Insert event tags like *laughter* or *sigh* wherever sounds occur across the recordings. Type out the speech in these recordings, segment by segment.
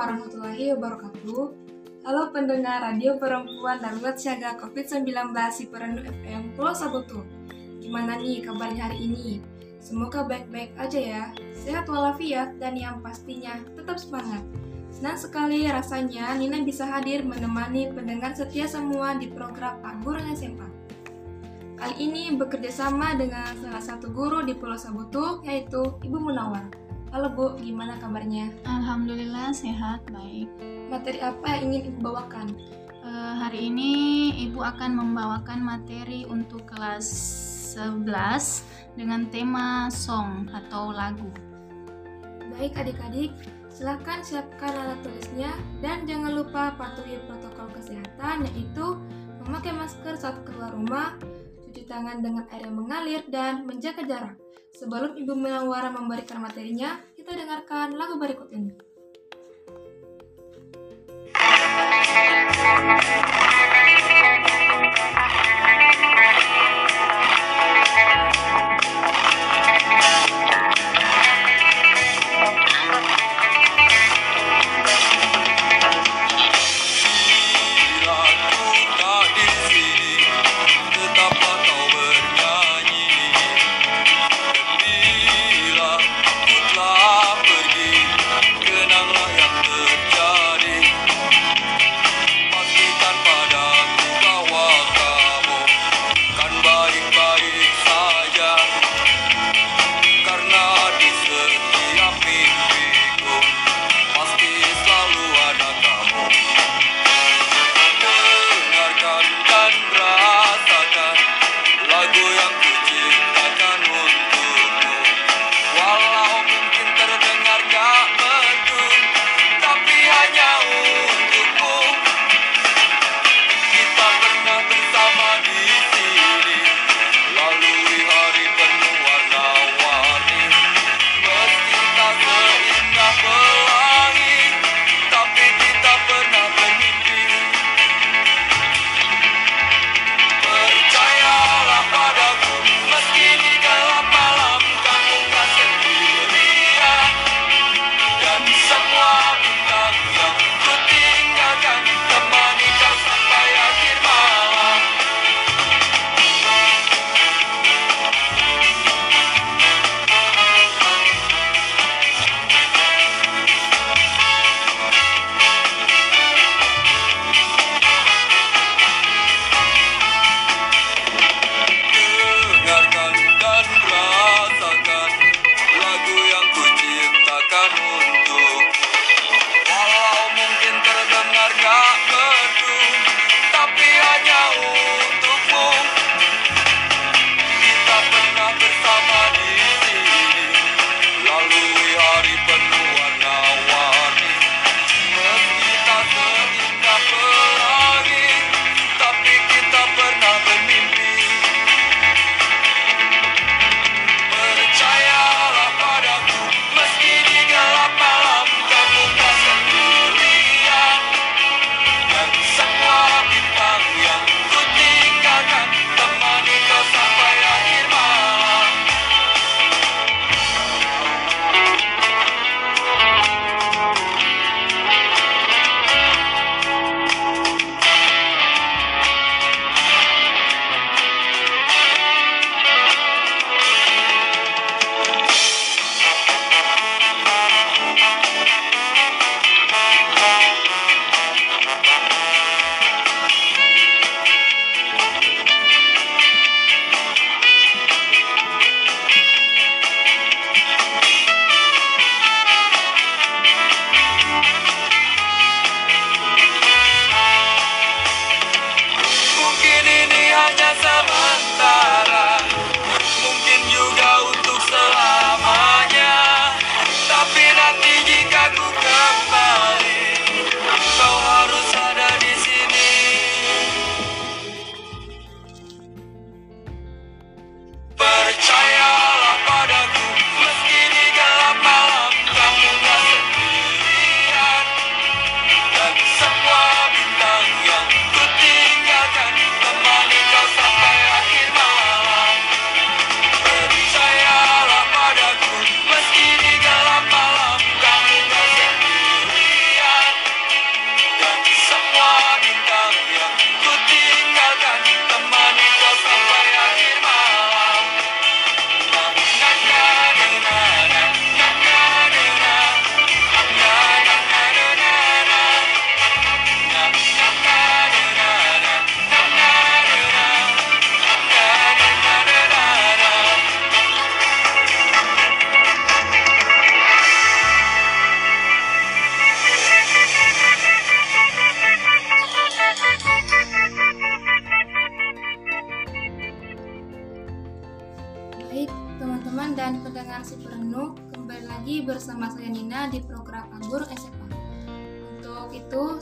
warahmatullahi wabarakatuh. Halo pendengar Radio Perempuan Darurat Siaga COVID-19 Siperendu FM Pulau Sabutu. Gimana nih kabarnya hari ini? Semoga baik-baik aja ya, sehat walafiat dan yang pastinya tetap semangat. Senang sekali rasanya Nina bisa hadir menemani pendengar setia semua di program Pak Guru SMA. Kali ini bekerja sama dengan salah satu guru di Pulau Sabutu, yaitu Ibu Munawar. Halo Bu, gimana kabarnya? Alhamdulillah sehat, baik. Materi apa yang ingin Ibu bawakan? Uh, hari ini Ibu akan membawakan materi untuk kelas 11 dengan tema song atau lagu. Baik adik-adik, silahkan siapkan alat tulisnya dan jangan lupa patuhi protokol kesehatan yaitu memakai masker saat keluar rumah, cuci tangan dengan air yang mengalir, dan menjaga jarak. Sebelum Ibu Melawara memberikan materinya, kita dengarkan lagu berikut ini.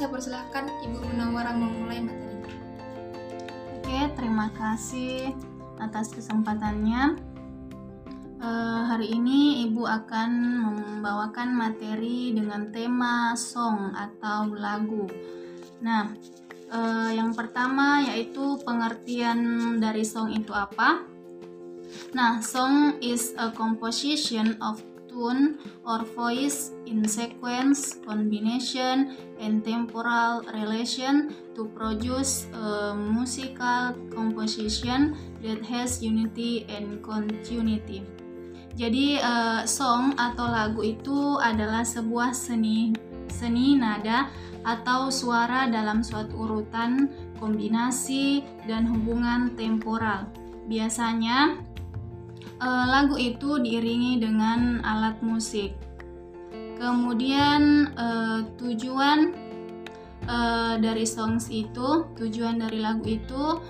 Saya persilahkan Ibu Munawara memulai materi. Oke, terima kasih atas kesempatannya. Uh, hari ini Ibu akan membawakan materi dengan tema song atau lagu. Nah, uh, yang pertama yaitu pengertian dari song itu apa? Nah, song is a composition of tune or voice in sequence, combination, and temporal relation to produce a musical composition that has unity and continuity. Jadi, uh, song atau lagu itu adalah sebuah seni seni nada atau suara dalam suatu urutan, kombinasi, dan hubungan temporal. Biasanya uh, lagu itu diiringi dengan alat musik. Kemudian uh, tujuan uh, dari songs itu, tujuan dari lagu itu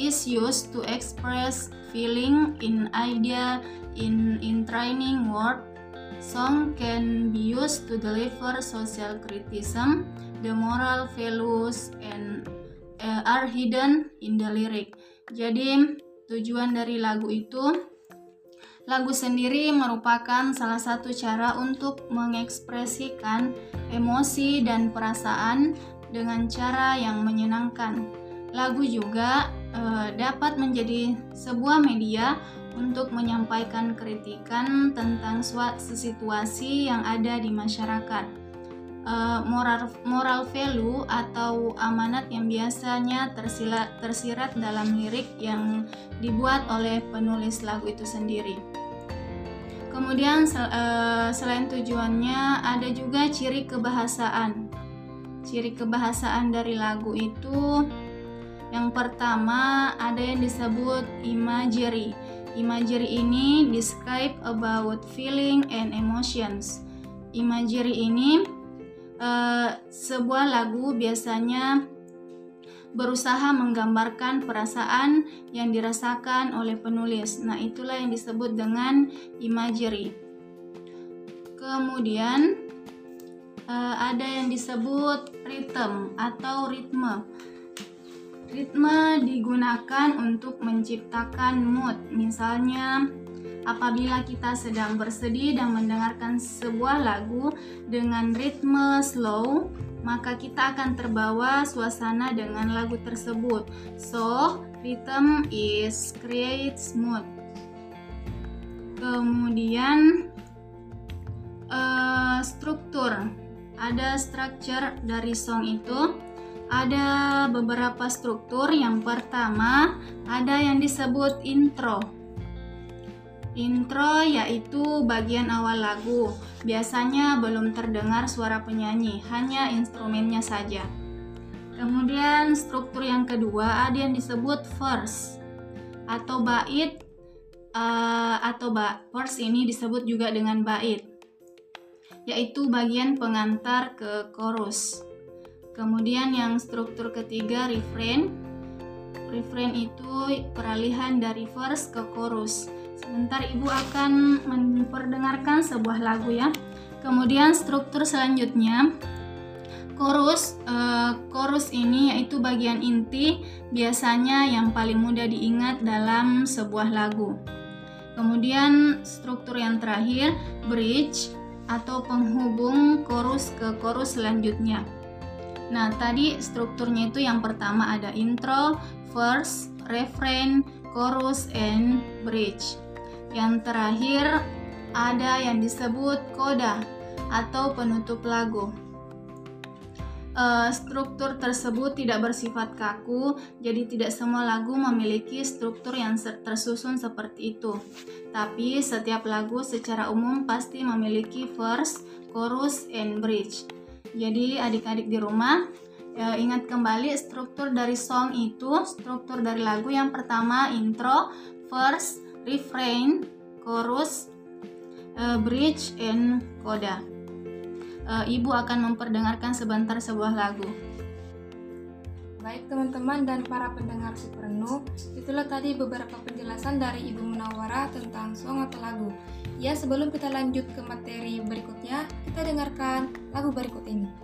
is used to express feeling in idea in in training word. Song can be used to deliver social criticism. The moral values and uh, are hidden in the lyric. Jadi Tujuan dari lagu itu Lagu sendiri merupakan salah satu cara untuk mengekspresikan emosi dan perasaan dengan cara yang menyenangkan. Lagu juga e, dapat menjadi sebuah media untuk menyampaikan kritikan tentang suatu situasi yang ada di masyarakat uh, moral moral value atau amanat yang biasanya tersirat, tersirat dalam lirik yang dibuat oleh penulis lagu itu sendiri. Kemudian sel, uh, selain tujuannya ada juga ciri kebahasaan. Ciri kebahasaan dari lagu itu yang pertama ada yang disebut imagery. Imagery ini describe about feeling and emotions. Imagery ini uh, sebuah lagu biasanya berusaha menggambarkan perasaan yang dirasakan oleh penulis. Nah, itulah yang disebut dengan imagery. Kemudian uh, ada yang disebut rhythm atau ritme. Ritme digunakan untuk menciptakan mood. Misalnya Apabila kita sedang bersedih dan mendengarkan sebuah lagu dengan ritme slow, maka kita akan terbawa suasana dengan lagu tersebut. So, rhythm is creates mood. Kemudian uh, struktur. Ada structure dari song itu. Ada beberapa struktur. Yang pertama, ada yang disebut intro Intro yaitu bagian awal lagu. Biasanya belum terdengar suara penyanyi, hanya instrumennya saja. Kemudian struktur yang kedua ada yang disebut verse atau bait uh, atau ba verse ini disebut juga dengan bait yaitu bagian pengantar ke chorus. Kemudian yang struktur ketiga refrain. Refrain itu peralihan dari verse ke chorus. Sebentar Ibu akan memperdengarkan sebuah lagu ya. Kemudian struktur selanjutnya chorus uh, chorus ini yaitu bagian inti biasanya yang paling mudah diingat dalam sebuah lagu. Kemudian struktur yang terakhir bridge atau penghubung chorus ke chorus selanjutnya. Nah, tadi strukturnya itu yang pertama ada intro, verse, refrain, chorus, and bridge. Yang terakhir ada yang disebut koda atau penutup lagu. Uh, struktur tersebut tidak bersifat kaku, jadi tidak semua lagu memiliki struktur yang tersusun seperti itu. Tapi setiap lagu secara umum pasti memiliki verse, chorus, and bridge. Jadi adik-adik di rumah ya, ingat kembali struktur dari song itu, struktur dari lagu yang pertama intro, verse, refrain, chorus, uh, bridge, and coda. Uh, Ibu akan memperdengarkan sebentar sebuah lagu. Baik teman-teman dan para pendengar si penuh, itulah tadi beberapa penjelasan dari Ibu Munawara tentang song atau Ya, sebelum kita lanjut ke materi berikutnya, kita dengarkan lagu berikut ini.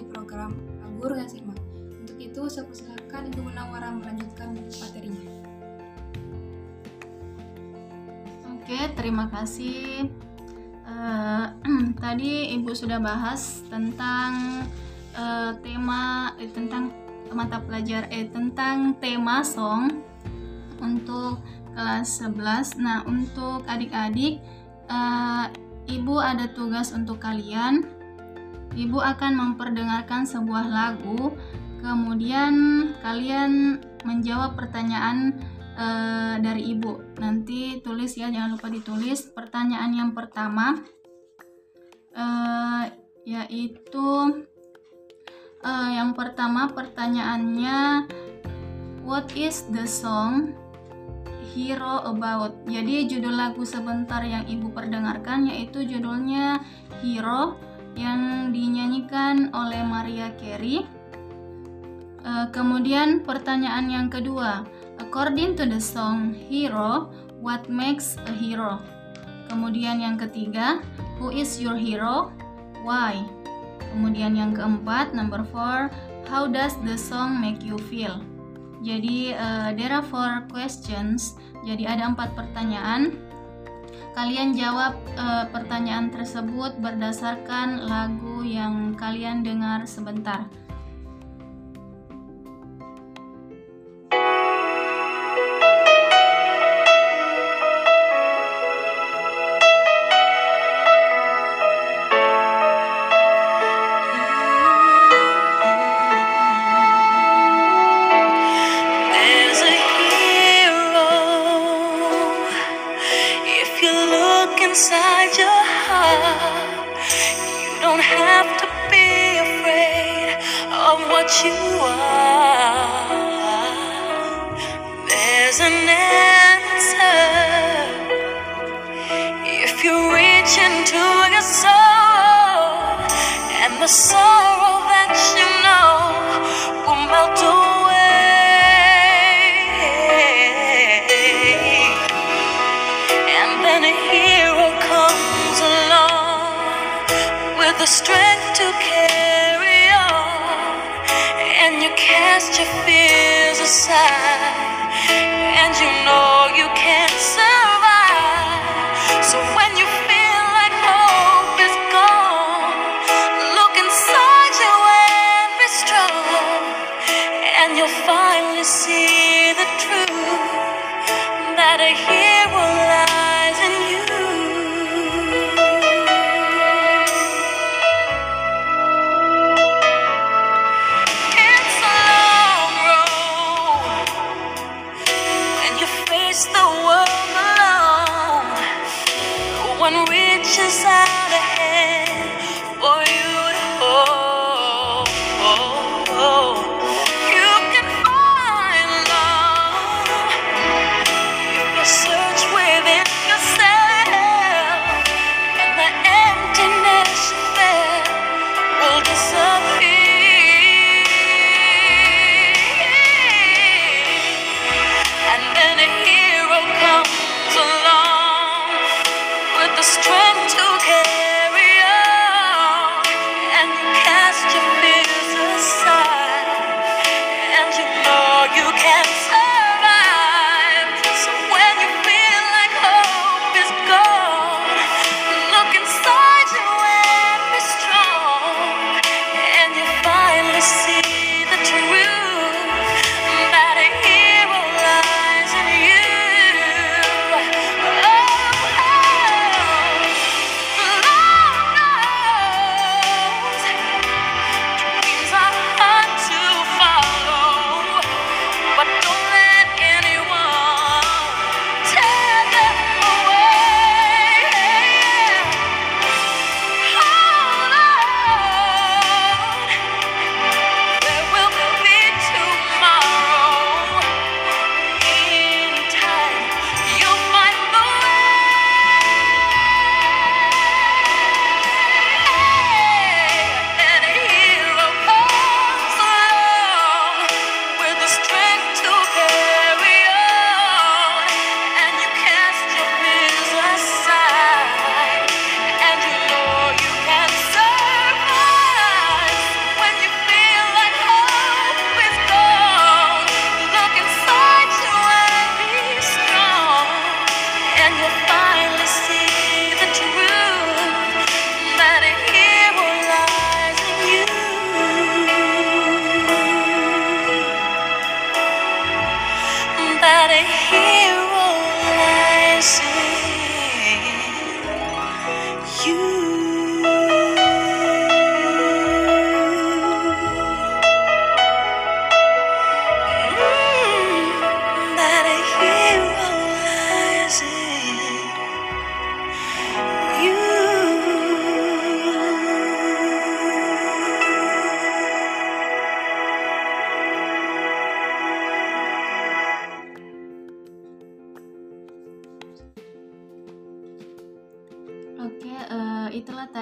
Di program Agur dan Sirma. Untuk itu, saya persilakan Ibu Munawara melanjutkan materinya. Oke, terima kasih. Uh, *clears throat* tadi Ibu sudah bahas tentang uh, tema eh, tentang mata pelajar eh tentang tema song untuk kelas 11. Nah, untuk adik-adik uh, Ibu ada tugas untuk kalian Ibu akan memperdengarkan sebuah lagu, kemudian kalian menjawab pertanyaan e, dari Ibu. Nanti tulis ya, jangan lupa ditulis. Pertanyaan yang pertama e, yaitu e, yang pertama pertanyaannya What is the song Hero About? Jadi judul lagu sebentar yang Ibu perdengarkan yaitu judulnya Hero yang dinyanyikan oleh Maria Carey. Uh, kemudian pertanyaan yang kedua, according to the song Hero, what makes a hero? Kemudian yang ketiga, who is your hero? Why? Kemudian yang keempat, number four, how does the song make you feel? Jadi uh, there are four questions. Jadi ada empat pertanyaan. Kalian jawab uh, pertanyaan tersebut berdasarkan lagu yang kalian dengar sebentar.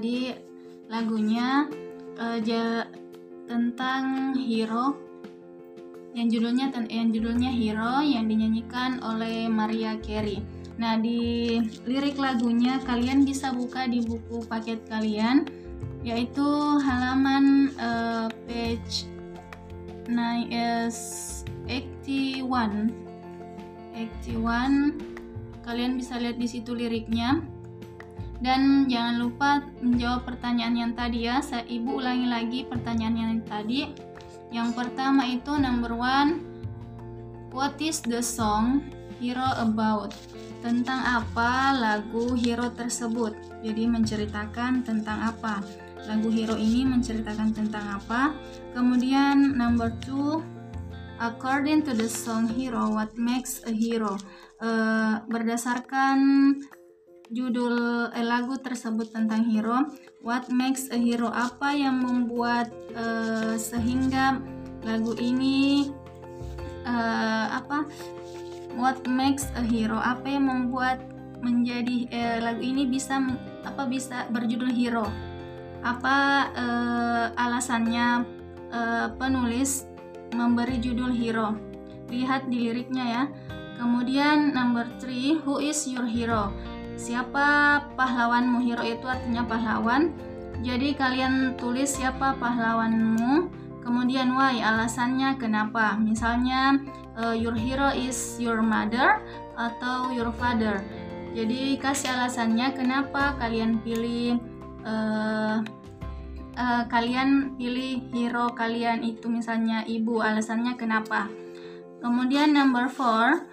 tadi lagunya uh, ja, tentang Hero yang judulnya ten, yang judulnya Hero yang dinyanyikan oleh Maria Carey. Nah, di lirik lagunya kalian bisa buka di buku paket kalian yaitu halaman uh, page 9 81 81 kalian bisa lihat di situ liriknya dan jangan lupa menjawab pertanyaan yang tadi ya. Saya ibu ulangi lagi pertanyaan yang tadi. Yang pertama itu number one what is the song hero about? Tentang apa lagu hero tersebut? Jadi menceritakan tentang apa? Lagu hero ini menceritakan tentang apa? Kemudian number two according to the song hero what makes a hero? Uh, berdasarkan judul eh, lagu tersebut tentang hero. What makes a hero? Apa yang membuat uh, sehingga lagu ini uh, apa? What makes a hero? Apa yang membuat menjadi uh, lagu ini bisa apa bisa berjudul hero? Apa uh, alasannya uh, penulis memberi judul hero? Lihat di liriknya ya. Kemudian number three who is your hero siapa pahlawanmu? Hero itu artinya pahlawan. Jadi kalian tulis siapa pahlawanmu. Kemudian why? Alasannya kenapa? Misalnya uh, your hero is your mother atau your father. Jadi kasih alasannya kenapa kalian pilih uh, uh, kalian pilih hero kalian itu misalnya ibu. Alasannya kenapa? Kemudian number four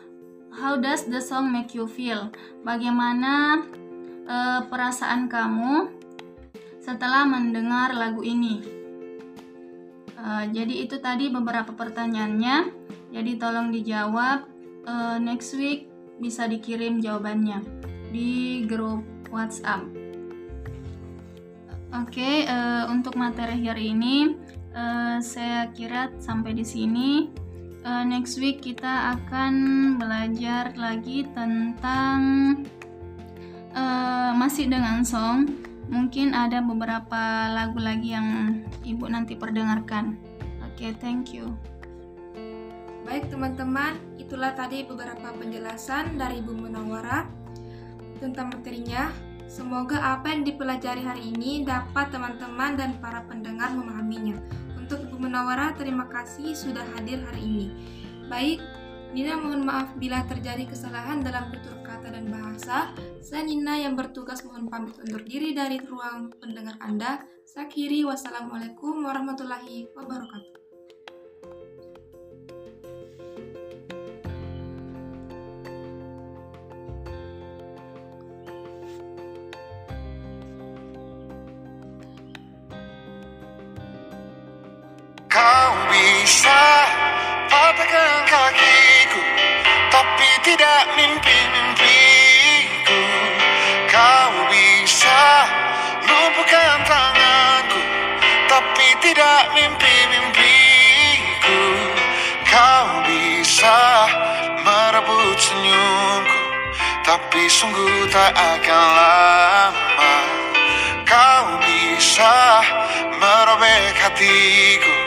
How does the song make you feel? Bagaimana uh, perasaan kamu setelah mendengar lagu ini? Uh, jadi itu tadi beberapa pertanyaannya. Jadi tolong dijawab. Uh, next week bisa dikirim jawabannya di grup WhatsApp. Oke, okay, uh, untuk materi hari ini uh, saya kira sampai di sini uh, next week kita akan belajar lagi tentang uh, masih dengan song. Mungkin ada beberapa lagu lagi yang ibu nanti perdengarkan. Oke, okay, thank you. Baik teman-teman, itulah tadi beberapa penjelasan dari Ibu Munawara tentang materinya. Semoga apa yang dipelajari hari ini dapat teman-teman dan para pendengar memahaminya. Untuk Ibu Menawara, terima kasih sudah hadir hari ini. Baik, Nina mohon maaf bila terjadi kesalahan dalam tutur kata dan bahasa. Saya Nina yang bertugas mohon pamit undur diri dari ruang pendengar Anda. Saya kiri, wassalamualaikum warahmatullahi wabarakatuh. Bisa patahkan kakiku Tapi tidak mimpi-mimpiku. Kau bisa lumpuhkan tanganku Tapi tidak mimpi-mimpiku. Kau bisa merebut senyumku Tapi sungguh tak akan lama. Kau bisa merobek hatiku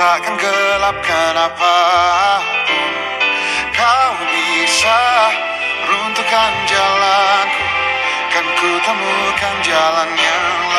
takkan gelapkan apa pun Kau bisa runtuhkan jalanku Kan ku temukan jalan yang